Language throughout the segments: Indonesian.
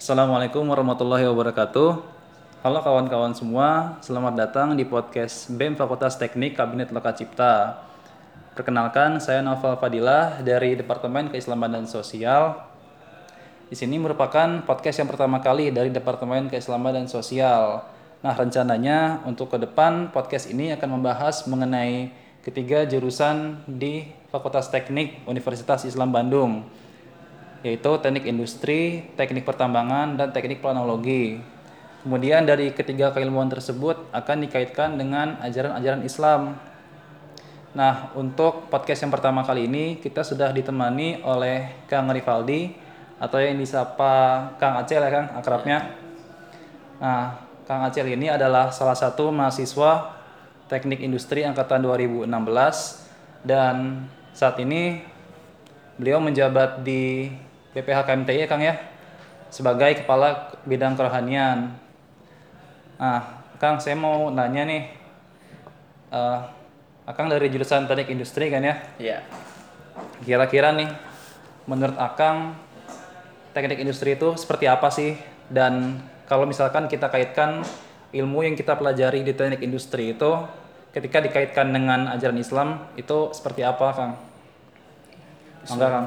Assalamualaikum warahmatullahi wabarakatuh. Halo kawan-kawan semua, selamat datang di podcast BEM Fakultas Teknik Kabinet Loka Cipta. Perkenalkan, saya Novel Fadilah dari Departemen Keislaman dan Sosial. Di sini merupakan podcast yang pertama kali dari Departemen Keislaman dan Sosial. Nah, rencananya untuk ke depan podcast ini akan membahas mengenai ketiga jurusan di Fakultas Teknik Universitas Islam Bandung, yaitu Teknik Industri, Teknik Pertambangan, dan Teknik Planologi. Kemudian dari ketiga keilmuan tersebut akan dikaitkan dengan ajaran-ajaran Islam. Nah, untuk podcast yang pertama kali ini kita sudah ditemani oleh Kang Rivaldi atau yang disapa Kang Acel ya Kang akrabnya. Nah, Kang Acel ini adalah salah satu mahasiswa Teknik Industri angkatan 2016 dan saat ini beliau menjabat di BPH KMTI ya Kang ya sebagai kepala bidang kerohanian. Nah, Kang, saya mau nanya nih, uh, Akang dari jurusan teknik industri kan ya? Iya. Kira-kira nih, menurut Akang, teknik industri itu seperti apa sih? Dan kalau misalkan kita kaitkan ilmu yang kita pelajari di teknik industri itu, ketika dikaitkan dengan ajaran Islam, itu seperti apa, Kang? Mangga, Kang.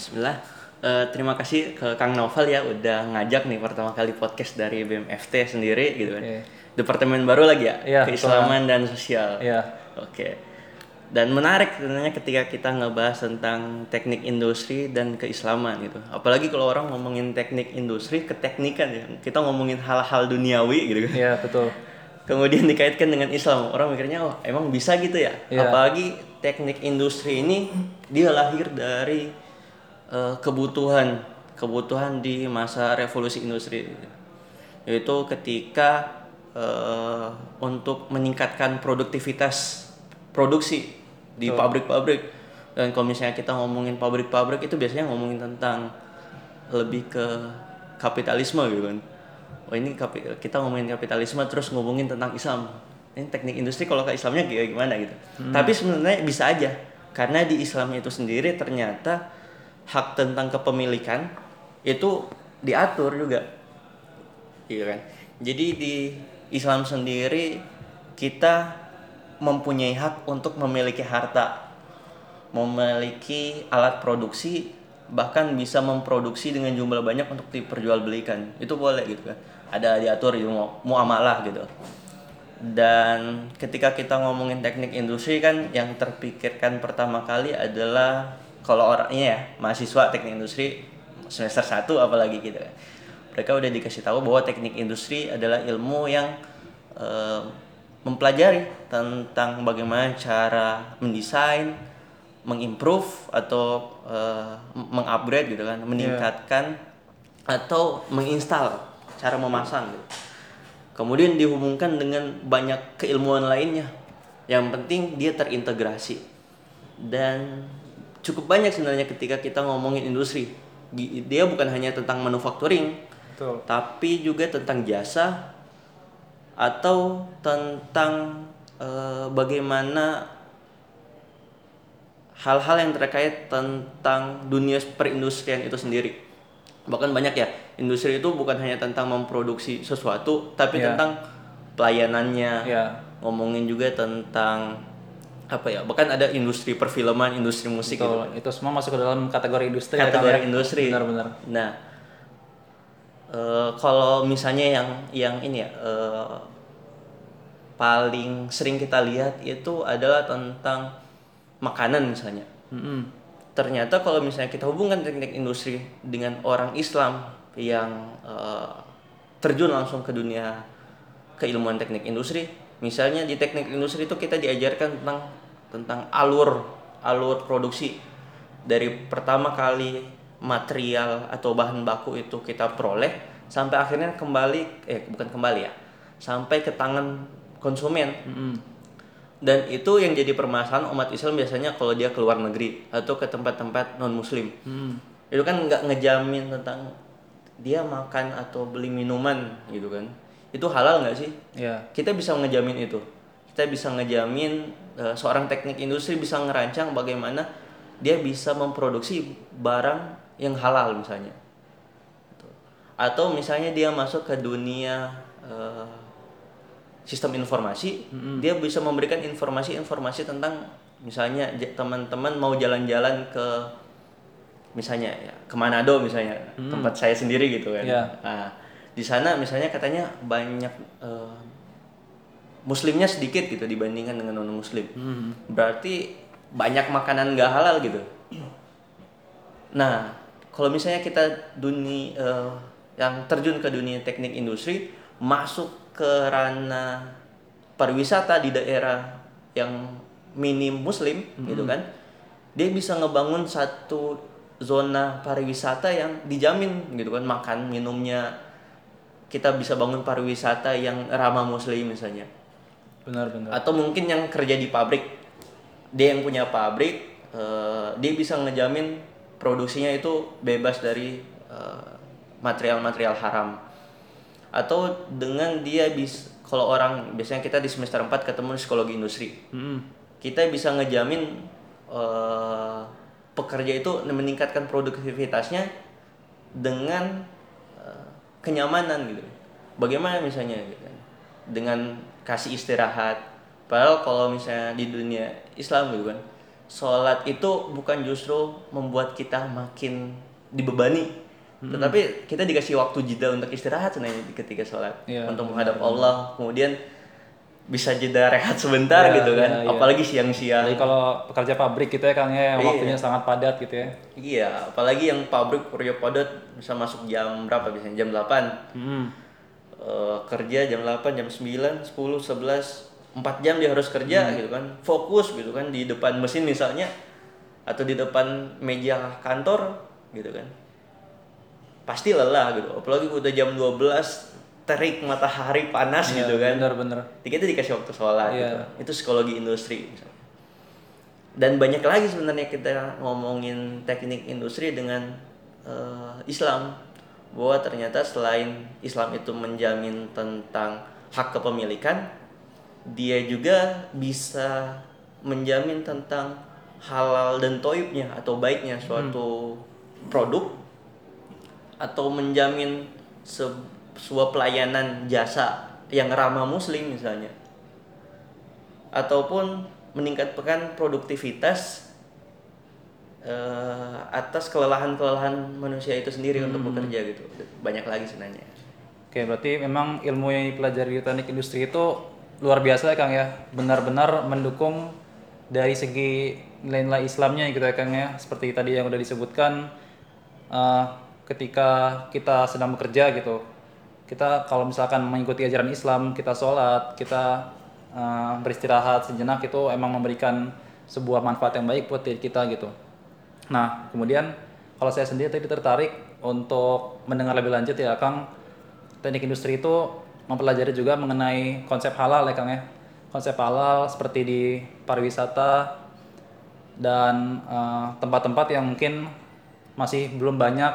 Bismillah. Uh, terima kasih ke Kang Novel ya udah ngajak nih pertama kali podcast dari BMFT sendiri gitu kan. Oke. Departemen baru lagi ya, Iya, keislaman dan sosial. Iya. Oke. Dan menarik sebenarnya ketika kita ngebahas tentang teknik industri dan keislaman gitu. Apalagi kalau orang ngomongin teknik industri, keteknikan ya. Kita ngomongin hal-hal duniawi gitu kan. Iya, betul. Kemudian dikaitkan dengan Islam, orang mikirnya oh emang bisa gitu ya. Iya. Apalagi teknik industri ini dia lahir dari eh, kebutuhan kebutuhan di masa revolusi industri yaitu ketika eh, untuk meningkatkan produktivitas produksi di pabrik-pabrik. Dan kalau misalnya kita ngomongin pabrik-pabrik itu biasanya ngomongin tentang lebih ke kapitalisme gitu kan. Oh ini kapi- kita ngomongin kapitalisme terus ngomongin tentang Islam. Ini teknik industri kalau ke Islamnya kayak gimana gitu. Tapi sebenarnya bisa aja karena di Islamnya itu sendiri ternyata hak tentang kepemilikan itu diatur juga. Iya kan? Jadi di Islam sendiri kita mempunyai hak untuk memiliki harta memiliki alat produksi bahkan bisa memproduksi dengan jumlah banyak untuk diperjualbelikan. Itu boleh gitu kan? Ada diatur di mu- muamalah gitu. Dan ketika kita ngomongin teknik industri kan yang terpikirkan pertama kali adalah kalau orangnya ya mahasiswa teknik industri semester 1 apalagi gitu kan mereka udah dikasih tahu bahwa teknik industri adalah ilmu yang eh, mempelajari tentang bagaimana cara mendesain, mengimprove atau eh, mengupgrade gitu kan, meningkatkan atau menginstal cara memasang gitu. Kemudian dihubungkan dengan banyak keilmuan lainnya. Yang penting dia terintegrasi. Dan cukup banyak sebenarnya ketika kita ngomongin industri. Dia bukan hanya tentang manufacturing, Betul. tapi juga tentang jasa atau tentang eh, bagaimana hal-hal yang terkait tentang dunia perindustrian itu sendiri. Bahkan banyak ya, industri itu bukan hanya tentang memproduksi sesuatu, tapi Iya. tentang pelayanannya. Iya. Ngomongin juga tentang apa ya? Bahkan ada industri perfilman, industri musik gitu. Betul. Itu semua masuk ke dalam kategori industri ya, kategori ya? industri. Benar-benar. Nah, eh, kalau misalnya yang yang ini ya eh, paling sering kita lihat itu adalah tentang makanan misalnya. Mm-mm. Ternyata kalau misalnya kita hubungkan teknik industri dengan orang Islam yang eh, terjun langsung ke dunia keilmuan teknik industri, misalnya di teknik industri itu kita diajarkan tentang tentang alur alur produksi dari pertama kali material atau bahan baku itu kita peroleh sampai akhirnya kembali eh bukan kembali ya sampai ke tangan konsumen Mm-mm. dan itu yang jadi permasalahan umat Islam biasanya kalau dia keluar negeri atau ke tempat-tempat non Muslim Mm. itu kan nggak ngejamin tentang dia makan atau beli minuman gitu kan itu halal nggak sih Iya. kita bisa ngejamin itu kita bisa ngejamin eh, seorang teknik industri bisa ngerancang bagaimana dia bisa memproduksi barang yang halal misalnya Gitu. atau misalnya dia masuk ke dunia eh, sistem informasi dia bisa memberikan informasi-informasi tentang misalnya teman-teman mau jalan-jalan ke misalnya ya ke Manado misalnya tempat saya sendiri gitu kan Iya. nah di sana misalnya katanya banyak eh, muslimnya sedikit gitu dibandingkan dengan non muslim berarti banyak makanan nggak halal gitu. Nah kalau misalnya kita dunia eh, yang terjun ke dunia teknik industri masuk ke ranah pariwisata di daerah yang minim muslim gitu kan dia bisa ngebangun satu zona pariwisata yang dijamin gitu kan makan minumnya kita bisa bangun pariwisata yang ramah muslim misalnya Benar-benar. atau mungkin yang kerja di pabrik dia yang punya pabrik eh, dia bisa ngejamin produksinya itu bebas dari eh, material-material haram atau dengan dia bisa kalau orang biasanya kita di semester 4 ketemu psikologi industri Mm-mm. kita bisa ngejamin eh, pekerja itu meningkatkan produktivitasnya dengan eh, kenyamanan gitu. Bagaimana misalnya gitu kan? Dengan kasih istirahat. Padahal kalau misalnya di dunia Islam gitu kan, sholat itu bukan justru membuat kita makin dibebani, tetapi kita dikasih waktu jeda untuk istirahat sebenarnya ketika sholat Iya, untuk menghadap Allah. Kemudian bisa jeda rehat sebentar Iya, gitu kan, iya, iya. apalagi siang-siang. Jadi kalau pekerja pabrik gitu ya Kang ya, Iya. waktunya sangat padat gitu ya. Iya, apalagi yang pabrik kerja padat bisa masuk jam berapa biasanya? Jam 8. Mm-mm. Eh, kerja jam 8, jam 9, 10, 11, 4 jam dia harus kerja gitu kan. Fokus gitu kan di depan mesin misalnya atau di depan meja kantor gitu kan. Pasti lelah gitu. Apalagi udah jam 12 terik matahari panas Iya, gitu kan. Benar-benar. Kita dikasih waktu sholat Iya. gitu. Itu psikologi industri misalnya. Dan banyak lagi sebenarnya kita ngomongin teknik industri dengan eh, Islam bahwa ternyata selain Islam itu menjamin tentang hak kepemilikan, dia juga bisa menjamin tentang halal dan toibnya atau baiknya suatu produk atau menjamin se- sebuah pelayanan jasa yang ramah muslim misalnya. Ataupun meningkatkan produktivitas eh, atas kelelahan-kelelahan manusia itu sendiri untuk bekerja gitu banyak lagi sebenarnya Oke, berarti memang ilmu yang dipelajari di teknik industri itu luar biasa ya Kang ya. Benar-benar mendukung dari segi nilai-nilai Islamnya gitu ya Kang ya. Seperti tadi yang udah disebutkan eh, ketika kita sedang bekerja gitu. Kita kalau misalkan mengikuti ajaran Islam, kita sholat, kita eh, beristirahat sejenak itu emang memberikan sebuah manfaat yang baik buat diri kita gitu. Nah, kemudian kalau saya sendiri tadi tertarik untuk mendengar lebih lanjut ya Kang, teknik industri itu mempelajari juga mengenai konsep halal ya Kang ya. Konsep halal seperti di pariwisata dan eh, tempat-tempat yang mungkin masih belum banyak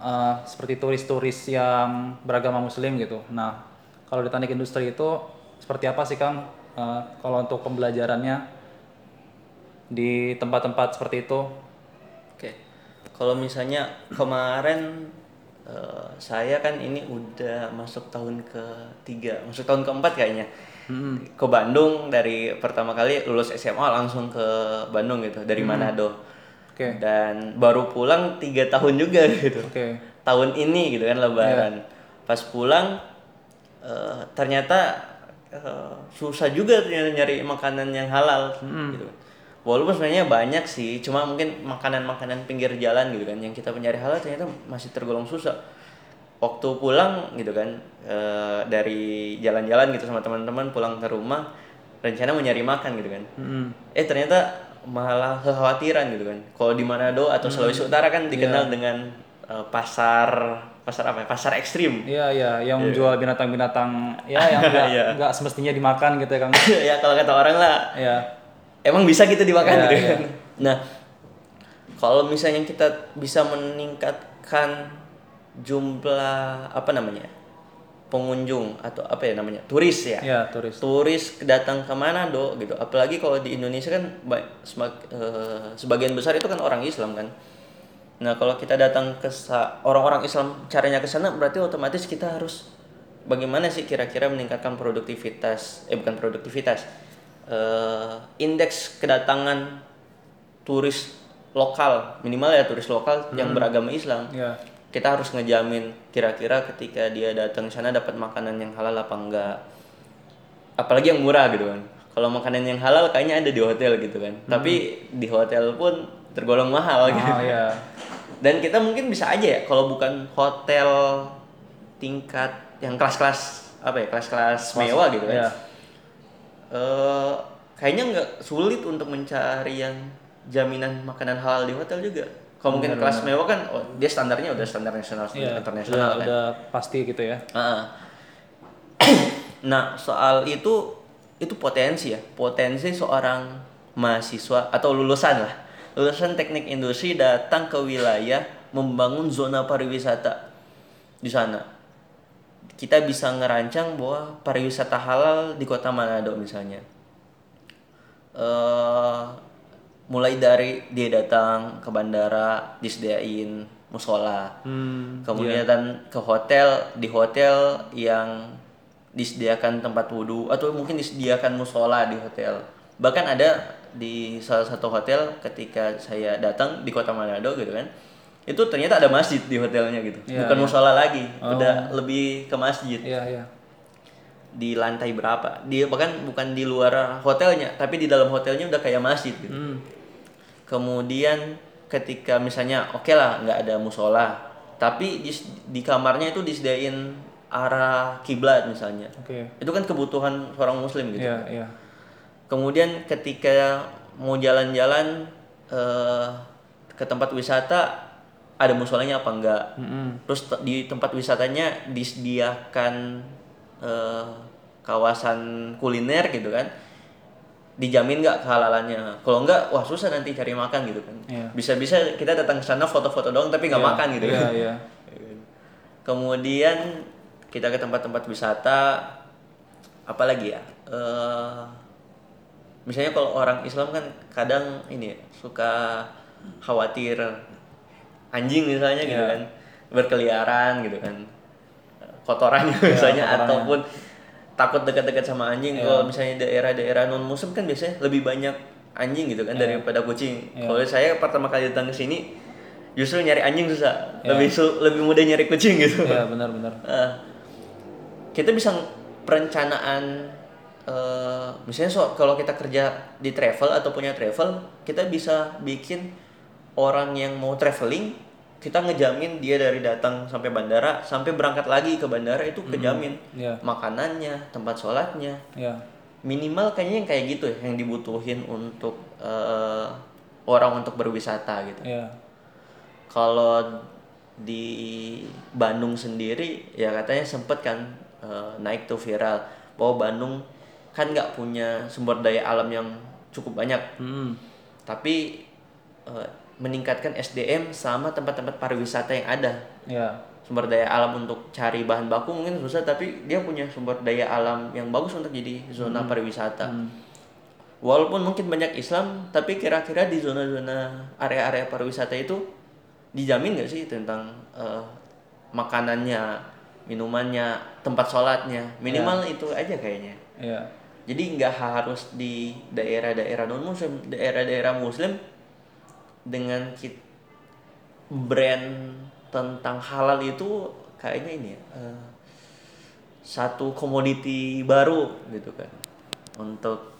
eh, seperti turis-turis yang beragama muslim gitu. Nah, kalau di teknik industri itu seperti apa sih Kang eh, kalau untuk pembelajarannya di tempat-tempat seperti itu? oke. Kalau misalnya kemarin eh, saya kan ini udah masuk tahun ketiga masuk tahun keempat kayaknya. Ke Bandung dari pertama kali lulus SMA langsung ke Bandung gitu dari Manado. Oke. dan baru pulang tiga tahun juga gitu. Oke. tahun ini gitu kan lebaran. Pas pulang eh, ternyata eh, susah juga ternyata nyari makanan yang halal gitu walaupun sebenarnya banyak sih cuma mungkin makanan-makanan pinggir jalan gitu kan yang kita mencari halal ternyata masih tergolong susah. Waktu pulang gitu kan eh, dari jalan-jalan gitu sama teman-teman pulang ke rumah rencana mau nyari makan gitu kan. Mm-mm. eh ternyata malah kekhawatiran gitu kan. Kalau di Manado atau Sulawesi Utara kan dikenal dengan eh, pasar pasar apa ya? Pasar ekstrim. Iya iya, yang menjual binatang-binatang. Ya yang nggak Iya. nggak semestinya dimakan gitu ya Kang. ya kalau kata orang lah. Iya. Emang bisa gitu dimakan Iya, gitu iya. kan? Nah kalau misalnya kita bisa meningkatkan jumlah apa namanya pengunjung atau apa ya namanya turis ya? Iya, turis. turis datang ke Manado gitu. Apalagi kalau di Indonesia kan ba- semag- eh, sebagian besar itu kan orang Islam kan. Nah, kalau kita datang ke orang-orang Islam caranya ke sana berarti otomatis kita harus bagaimana sih kira-kira meningkatkan produktivitas? Eh bukan produktivitas eh, indeks kedatangan turis lokal minimal ya turis lokal yang beragama Islam. Ya. kita harus ngejamin kira-kira ketika dia datang sana dapat makanan yang halal apa enggak. Apalagi yang murah gitu kan. Kalau makanan yang halal kayaknya ada di hotel gitu kan. Tapi di hotel pun tergolong mahal gitu. Oh ya. dan kita mungkin bisa aja ya kalau bukan hotel tingkat yang kelas-kelas apa ya kelas-kelas mewah gitu kan. Ya. Eh, kayaknya nggak sulit untuk mencari yang jaminan makanan halal di hotel juga kalau mungkin kelas mewah kan oh, dia standarnya udah standar nasional standar Iya. internasional Udah, kan udah pasti gitu ya. Ah. nah soal itu itu potensi ya potensi seorang mahasiswa atau lulusan lah lulusan teknik industri datang ke wilayah membangun zona pariwisata di sana kita bisa ngerancang bahwa pariwisata halal di kota Manado misalnya. Eh mulai dari dia datang ke bandara disediain musola. Hmm. kemudian ke hotel di hotel yang disediakan tempat wudhu atau mungkin disediakan musola di hotel. Bahkan ada di salah satu hotel ketika saya datang di kota Manado gitu kan itu ternyata ada masjid di hotelnya gitu Iya, bukan iya. musola lagi udah lebih ke masjid Iya, iya. di lantai berapa dia bahkan bukan di luar hotelnya tapi di dalam hotelnya udah kayak masjid gitu Hmm. kemudian ketika misalnya oke lah nggak ada musola tapi di, di kamarnya itu disediain arah kiblat misalnya Oke. itu kan kebutuhan seorang muslim gitu Iya, iya. kemudian ketika mau jalan-jalan eh, ke tempat wisata ada musolanya apa enggak. Mm-mm. terus te- di tempat wisatanya disediakan eh, kawasan kuliner gitu kan. Dijamin nggak kehalalannya. Kalau enggak wah susah nanti cari makan gitu kan. Iya. bisa-bisa kita datang ke sana foto-foto doang tapi nggak Iya, makan gitu Iya, kan. iya. kemudian kita ke tempat-tempat wisata. Apalagi ya? Eh misalnya kalau orang Islam kan kadang ini ya, suka khawatir anjing misalnya gitu Iya. kan. Berkeliaran gitu kan. Kotorannya misalnya kotorannya. ataupun takut dekat-dekat sama anjing. Iya. kalau misalnya daerah-daerah non muslim kan biasanya lebih banyak anjing gitu kan daripada kucing. Kalau saya pertama kali datang ke sini justru nyari anjing susah. Lebih su- lebih mudah nyari kucing gitu. Iya, benar-benar. Eh, kita bisa perencanaan eh, misalnya so kalau kita kerja di travel atau punya travel kita bisa bikin orang yang mau traveling kita ngejamin dia dari datang sampai bandara sampai berangkat lagi ke bandara itu kejamin Iya. makanannya tempat sholatnya Iya. minimal kayaknya yang kayak gitu ya yang dibutuhin untuk eh, orang untuk berwisata gitu Iya. kalau di Bandung sendiri ya katanya sempet kan eh, naik tuh viral bahwa Bandung kan nggak punya sumber daya alam yang cukup banyak Hmm. tapi eh, meningkatkan SDM sama tempat-tempat pariwisata yang ada. Iya. sumber daya alam untuk cari bahan baku mungkin susah tapi dia punya sumber daya alam yang bagus untuk jadi zona pariwisata. Walaupun mungkin banyak Islam tapi kira-kira di zona-zona area-area pariwisata itu dijamin nggak sih tentang eh, makanannya minumannya tempat sholatnya? Minimal itu aja kayaknya. Iya. jadi nggak harus di daerah-daerah non muslim daerah-daerah muslim dengan kit- brand tentang halal itu kayaknya ini ya eh, satu komoditi baru gitu kan untuk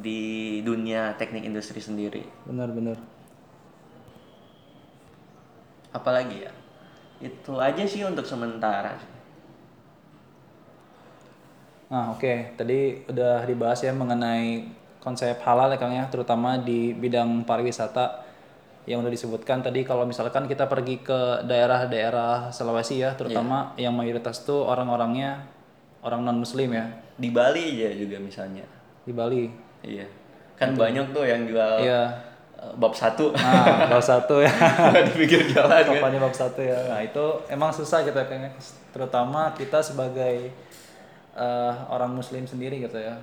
di dunia teknik industri sendiri Benar-benar. apalagi ya itu aja sih untuk sementara Nah, oke. Tadi udah dibahas ya mengenai konsep halal ya Kang ya, terutama di bidang pariwisata yang udah disebutkan tadi kalau misalkan kita pergi ke daerah-daerah Sulawesi ya, terutama yang mayoritas tuh orang-orangnya orang non muslim ya di Bali aja juga misalnya di Bali. iya kan banyak tuh yang jual Iya. eh, bab satu Nah, bab satu ya. di pinggir jalan kan Kampanye bab satu ya. Nah, itu emang susah gitu ya kayaknya terutama kita sebagai eh, orang muslim sendiri gitu ya.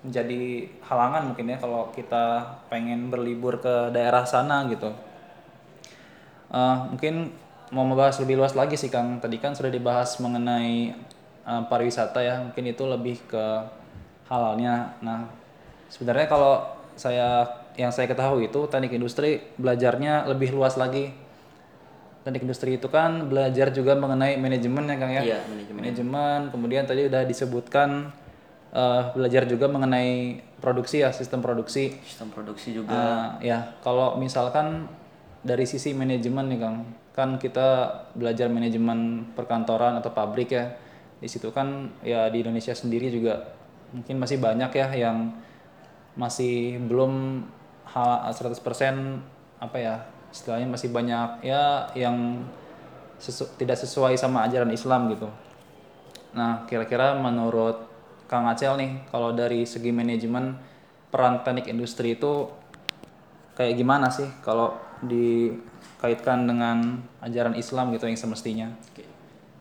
Menjadi halangan mungkin ya kalau kita pengen berlibur ke daerah sana gitu. Eh, mungkin mau membahas lebih luas lagi sih Kang. Tadi kan sudah dibahas mengenai eh, pariwisata ya. Mungkin itu lebih ke halalnya. Nah, sebenarnya kalau saya yang saya ketahui itu teknik industri belajarnya lebih luas lagi. Teknik industri itu kan belajar juga mengenai manajemen ya Kang ya. Iya, manajemen. Manajemen, kemudian tadi udah disebutkan eh, belajar juga mengenai produksi ya, sistem produksi. Sistem produksi juga. Ah, ya, kalau misalkan dari sisi manajemen nih Kang, kan kita belajar manajemen perkantoran atau pabrik ya. Di situ kan ya di Indonesia sendiri juga mungkin masih banyak ya yang masih belum hal 100% apa ya istilahnya masih banyak ya yang sesu- tidak sesuai sama ajaran Islam gitu. Nah, kira-kira menurut Kang Acel nih, kalau dari segi manajemen peran teknik industri itu kayak gimana sih kalau dikaitkan dengan ajaran Islam gitu yang semestinya?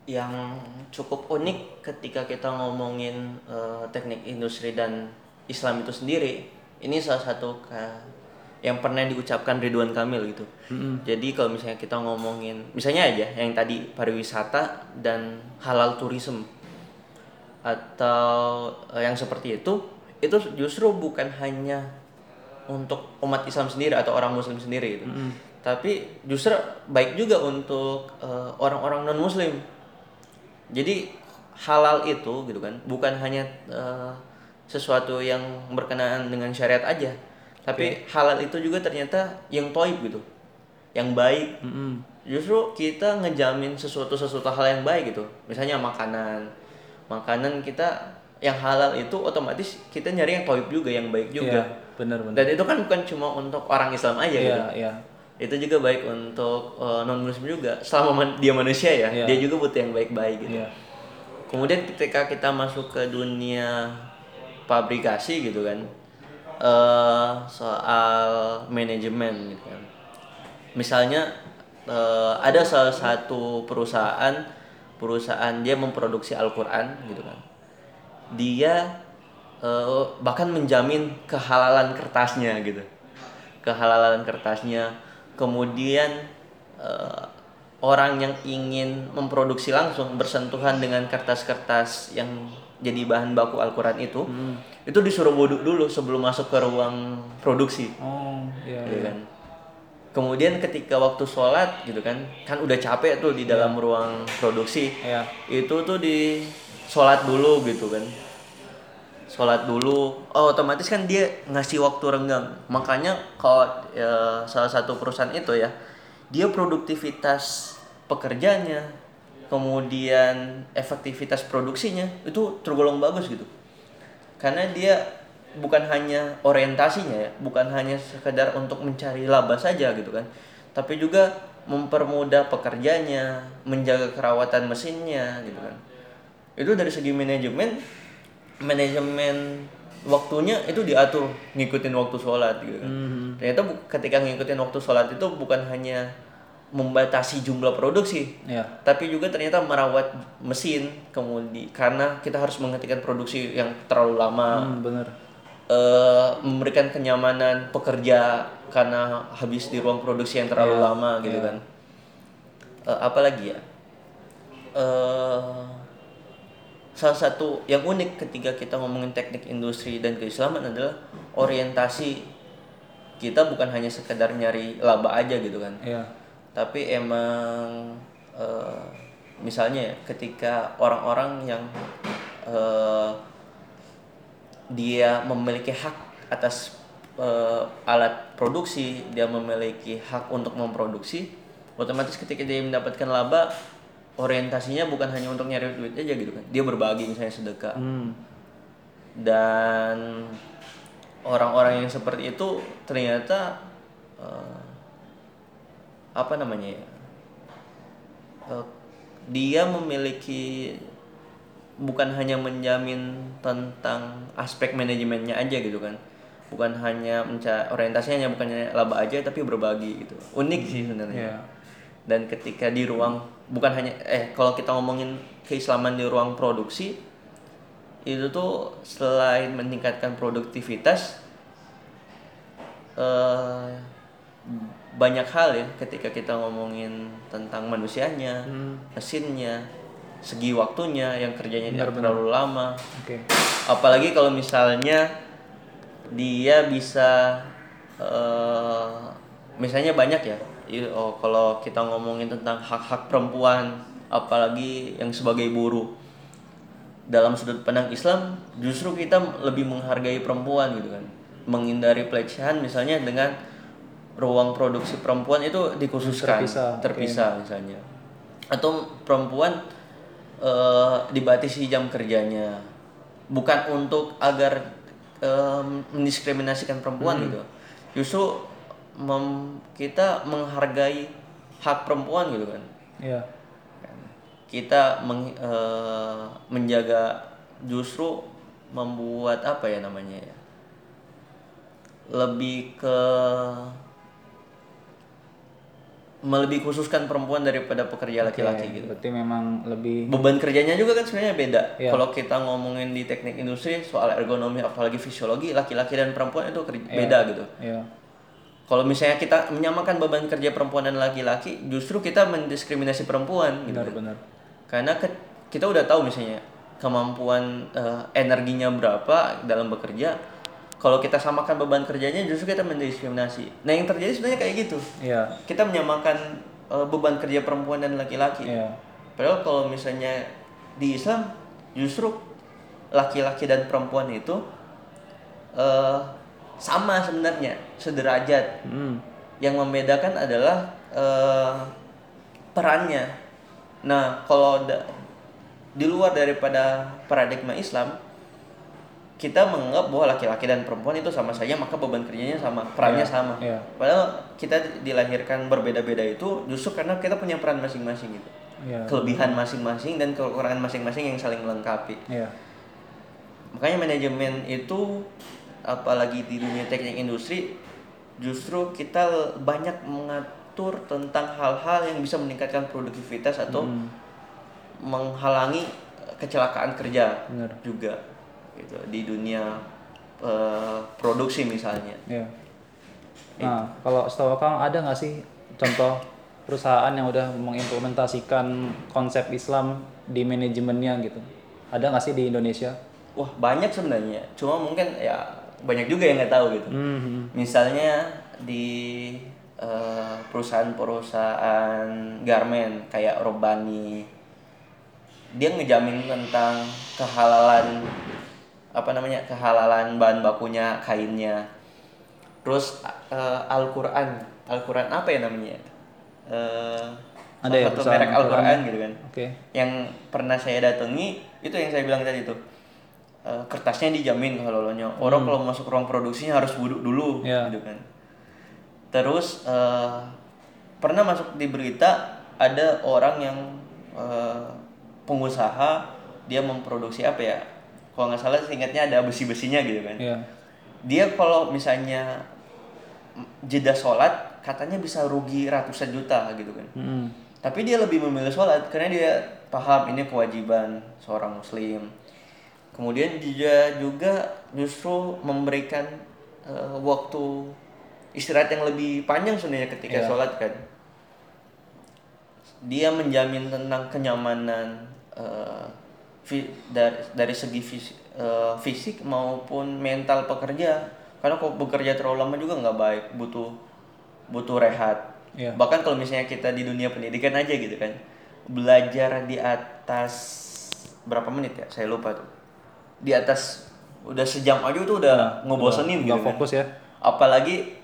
Yang cukup unik ketika kita ngomongin eh, teknik industri dan Islam itu sendiri, ini salah satu yang pernah diucapkan Ridwan Kamil gitu. Jadi kalau misalnya kita ngomongin, misalnya aja yang tadi pariwisata dan halal tourism atau eh, yang seperti itu, itu justru bukan hanya untuk umat Islam sendiri atau orang Muslim sendiri gitu. Tapi justru baik juga untuk eh, orang-orang non Muslim. Jadi halal itu gitu kan, bukan hanya eh, sesuatu yang berkenaan dengan syariat aja, tapi halal itu juga ternyata yang toib gitu, yang baik. Mm-mm. Justru kita ngejamin sesuatu sesuatu hal yang baik gitu. Misalnya makanan, makanan kita yang halal itu otomatis kita nyari yang toib juga, yang baik juga. Iya, benar-benar. Dan itu kan bukan cuma untuk orang Islam aja gitu. Iya, iya. Itu juga baik untuk non muslim juga. Selama man- dia manusia ya, Iya. dia juga butuh yang baik-baik gitu. Iya. Kemudian ketika kita masuk ke dunia pabrikasi gitu kan, eh soal manajemen gitu kan. Misalnya eh, ada salah satu perusahaan, perusahaan dia memproduksi Al-Quran gitu kan. Dia eh, bahkan menjamin kehalalan kertasnya gitu, kehalalan kertasnya. Kemudian eh, orang yang ingin memproduksi langsung bersentuhan dengan kertas-kertas yang jadi bahan baku Al-Quran itu, itu disuruh wudhu dulu sebelum masuk ke ruang produksi, Oh, iya. gitu kan. Kemudian ketika waktu sholat gitu kan, kan udah capek tuh di dalam ruang produksi, Iya. itu tuh di sholat dulu gitu kan. Sholat dulu. Oh otomatis kan dia ngasih waktu renggang. Makanya kalau ya, salah satu perusahaan itu ya dia produktivitas pekerjanya kemudian efektivitas produksinya itu tergolong bagus gitu. Karena dia bukan hanya orientasinya ya bukan hanya sekedar untuk mencari laba saja gitu kan tapi juga mempermudah pekerjanya menjaga kerawatan mesinnya gitu kan itu dari segi manajemen manajemen waktunya itu diatur ngikutin waktu sholat gitu kan ternyata ketika ngikutin waktu sholat itu bukan hanya membatasi jumlah produksi Iya. tapi juga ternyata merawat mesin kemudian karena kita harus menghentikan produksi yang terlalu lama Hmm, bener. Eh, memberikan kenyamanan pekerja karena habis di ruang produksi yang terlalu lama gitu kan. Eh, apalagi ya? Eh, salah satu yang unik ketika kita ngomongin teknik industri dan keislaman adalah orientasi kita bukan hanya sekedar nyari laba aja gitu kan Iya. tapi emang eh, misalnya ya, ketika orang-orang yang eh, dia memiliki hak atas eh, alat produksi, dia memiliki hak untuk memproduksi, otomatis ketika dia mendapatkan laba, orientasinya bukan hanya untuk nyari duit aja gitu kan, dia berbagi misalnya sedekah Hmm. dan orang-orang yang seperti itu ternyata eh, apa namanya ya eh, dia memiliki bukan hanya menjamin tentang aspek manajemennya aja gitu kan bukan hanya mencari orientasinya hanya bukan hanya laba aja tapi berbagi gitu unik sih sebenarnya Iya. dan ketika di ruang bukan hanya eh kalau kita ngomongin keislaman di ruang produksi itu tuh selain meningkatkan produktivitas eh banyak hal ya ketika kita ngomongin tentang manusianya, Hmm. mesinnya, segi waktunya yang kerjanya tidak terlalu lama. Oke. Apalagi kalau misalnya dia bisa eh, misalnya banyak ya. Oh, kalau kita ngomongin tentang hak-hak perempuan, apalagi yang sebagai buruh. Dalam sudut pandang Islam, justru kita lebih menghargai perempuan gitu kan. Menghindari pelecehan misalnya dengan ruang produksi perempuan itu dikhususkan Terpisah, terpisah misalnya. Atau perempuan eh, dibatasi jam kerjanya. Bukan untuk agar eh, mendiskriminasikan perempuan gitu. Justru mem- kita menghargai hak perempuan gitu kan Iya. kita meng- eh, menjaga justru membuat apa ya namanya ya lebih ke melebih khususkan perempuan daripada pekerja laki-laki Oke, gitu Berarti memang lebih beban kerjanya juga kan sebenarnya beda Iya. kalau kita ngomongin di teknik industri soal ergonomi apalagi fisiologi laki-laki dan perempuan itu kerja- Iya. beda gitu Iya. kalau misalnya kita menyamakan beban kerja perempuan dan laki-laki justru kita mendiskriminasi perempuan gitu kan. Benar-benar. karena ke- kita udah tahu misalnya kemampuan eh, energinya berapa dalam bekerja kalau kita samakan beban kerjanya justru kita mendiskriminasi nah yang terjadi sebenarnya kayak gitu Iya. kita menyamakan eh, beban kerja perempuan dan laki-laki Iya. padahal kalau misalnya di Islam justru laki-laki dan perempuan itu eh, sama sebenarnya sederajat Hmm. yang membedakan adalah eh, perannya. Nah, kalau da- di luar daripada paradigma Islam, kita menganggap bahwa laki-laki dan perempuan itu sama saja, maka beban kerjanya sama, perannya Iya, sama. iya. Padahal kita dilahirkan berbeda-beda itu justru karena kita punya peran masing-masing gitu. Iya. Kelebihan masing-masing dan kekurangan masing-masing yang saling melengkapi. Iya. Makanya manajemen itu apalagi di dunia teknik industri justru kita banyak mengatur tentang hal-hal yang bisa meningkatkan produktivitas atau Hmm. menghalangi kecelakaan kerja Benar. juga gitu di dunia eh, produksi misalnya. Iya. Nah, kalau setahu Kang ada nggak sih contoh perusahaan yang udah mengimplementasikan konsep Islam di manajemennya gitu? Ada nggak sih di Indonesia? Wah banyak sebenarnya, cuma mungkin ya banyak juga yang nggak tahu gitu. Hmm. Misalnya di eh, perusahaan-perusahaan garmen kayak Robani, dia ngejamin tentang kehalalan apa namanya kehalalan bahan bakunya kainnya. Terus eh, Al-Quran, Al-Quran apa ya namanya? Eh, Ada ya merek Al-Quran gitu kan Oke. yang pernah saya datangi itu yang saya bilang tadi tuh Eh, kertasnya dijamin halolonya orang kalau masuk ruang produksinya harus wudhu dulu Iya. gitu kan terus eh, pernah masuk di berita ada orang yang eh, pengusaha dia memproduksi apa ya kalau nggak salah seingatnya ada besi besinya gitu kan Iya. dia kalau misalnya jeda sholat katanya bisa rugi ratusan juta gitu kan Hmm. tapi dia lebih memilih sholat karena dia paham ini kewajiban seorang muslim kemudian dia juga justru memberikan eh, waktu istirahat yang lebih panjang sebenarnya ketika Iya. sholat kan dia menjamin tentang kenyamanan fi- dari dari segi fisik, fisik maupun mental pekerja karena kalau bekerja terlalu lama juga nggak baik butuh butuh rehat Iya. bahkan kalau misalnya kita di dunia pendidikan aja gitu kan belajar di atas berapa menit ya saya lupa tuh di atas udah sejam aja tuh udah ngebosenin gitu Nggak kan fokus ya? apalagi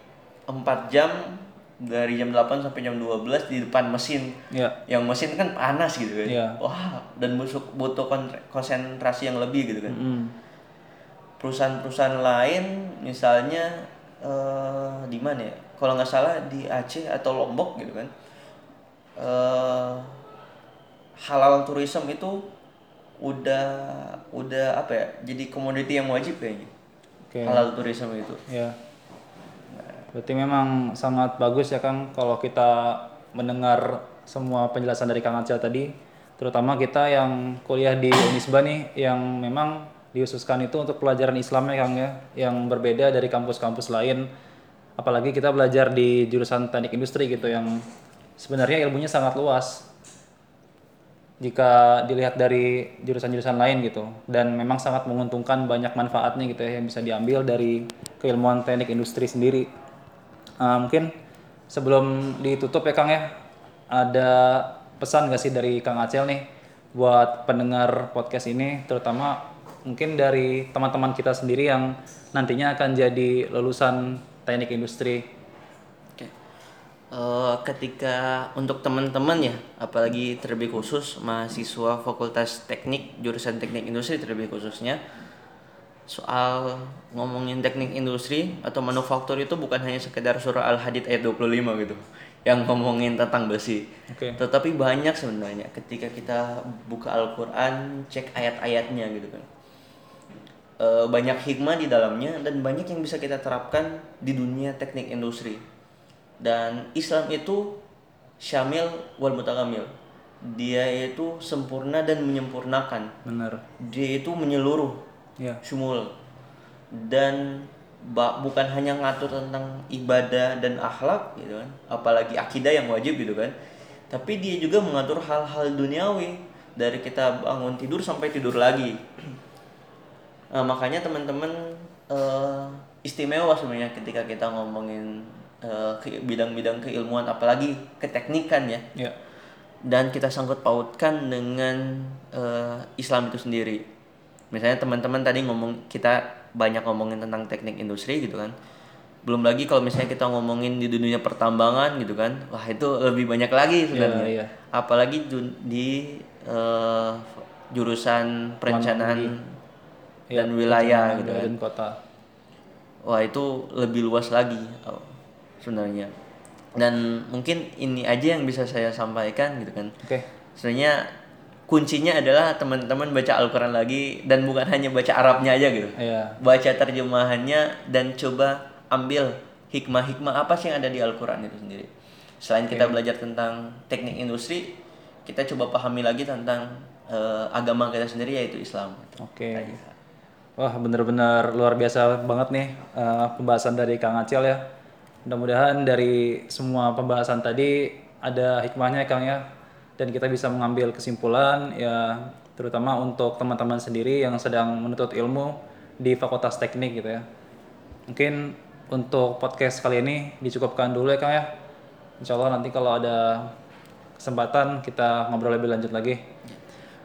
4 jam dari jam 8 sampai jam 12 di depan mesin Iya. yang mesin kan panas gitu kan Iya. wah dan butuh butuh kon- konsentrasi yang lebih gitu kan Hmm. perusahaan-perusahaan lain misalnya eh, di mana ya kalau nggak salah di Aceh atau Lombok gitu kan eh, halal tourism itu udah udah apa ya jadi komoditi yang wajib kayaknya Oke. halal tourism itu Ya. Berarti memang sangat bagus ya Kang kalau kita mendengar semua penjelasan dari Kang Acil tadi, terutama kita yang kuliah di Unisba nih yang memang dihususkan itu untuk pelajaran Islamnya Kang ya, yang berbeda dari kampus-kampus lain. apalagi kita belajar di jurusan teknik industri gitu yang sebenarnya ilmunya sangat luas. Jika dilihat dari jurusan-jurusan lain gitu. Dan memang sangat menguntungkan banyak manfaatnya gitu ya yang bisa diambil dari keilmuan teknik industri sendiri Uh, mungkin sebelum ditutup ya Kang ya ada pesan gak sih dari Kang Acel nih buat pendengar podcast ini terutama mungkin dari teman-teman kita sendiri yang nantinya akan jadi lulusan teknik industri Oke. Eh, ketika untuk teman-teman ya, apalagi terlebih khusus mahasiswa Fakultas Teknik jurusan Teknik Industri terlebih khususnya soal ngomongin teknik industri atau manufaktur itu bukan hanya sekedar surah Al-Hadid ayat 25 gitu yang ngomongin tentang besi. Oke. Tetapi banyak sebenarnya ketika kita buka Al-Qur'an, cek ayat-ayatnya gitu kan. Eh, banyak hikmah di dalamnya dan banyak yang bisa kita terapkan di dunia teknik industri. Dan Islam itu syamil wal mutakamil. Dia itu sempurna dan menyempurnakan. bener Dia itu menyeluruh, ya syumul. Dan bukan hanya ngatur tentang ibadah dan akhlak gitu kan, apalagi akidah yang wajib gitu kan. Tapi dia juga mengatur hal-hal duniawi dari kita bangun tidur sampai tidur lagi. Nah, makanya teman-teman eh, istimewa sebenarnya ketika kita ngomongin eh, ke bidang-bidang keilmuan apalagi keteknikan ya ya dan kita sangkut pautkan dengan eh, Islam itu sendiri. Misalnya teman-teman tadi ngomong kita banyak ngomongin tentang teknik industri gitu kan. Belum lagi kalau misalnya kita ngomongin di dunia pertambangan gitu kan. Wah, itu lebih banyak lagi sebenarnya. iya. Apalagi du- di eh, jurusan perencanaan dan wilayah perencanaan gitu kan. dan kota Wah itu lebih luas lagi oh, sebenarnya. Dan mungkin ini aja yang bisa saya sampaikan gitu kan. oke Sebenarnya kuncinya adalah teman-teman baca Al-Quran lagi dan bukan hanya baca Arabnya aja gitu. ya Baca terjemahannya dan coba ambil hikmah-hikmah apa sih yang ada di Al-Quran itu sendiri. Selain kita belajar tentang teknik industri, kita coba pahami lagi tentang eh, agama kita sendiri yaitu Islam. oke Wah bener-bener luar biasa banget nih eh, pembahasan dari Kang Acil ya. Mudah-mudahan dari semua pembahasan tadi ada hikmahnya ya, Kang ya. Dan kita bisa mengambil kesimpulan ya terutama untuk teman-teman sendiri yang sedang menuntut ilmu di Fakultas Teknik gitu ya. Mungkin untuk podcast kali ini dicukupkan dulu ya Kang ya. Insya Allah nanti kalau ada kesempatan kita ngobrol lebih lanjut lagi.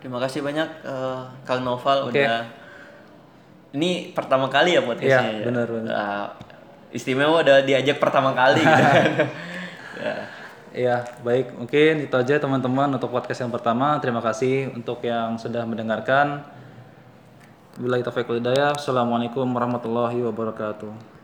Terima kasih banyak eh, Kang Noval Oke. udah ini pertama kali ya podcastnya Iya, ya. benar, benar. Ah, istimewa udah diajak pertama kali gitu. ya. Iya, baik. Mungkin itu aja teman-teman untuk podcast yang pertama. Terima kasih untuk yang sudah mendengarkan. Bila wal hidayah. Assalamualaikum warahmatullahi wabarakatuh.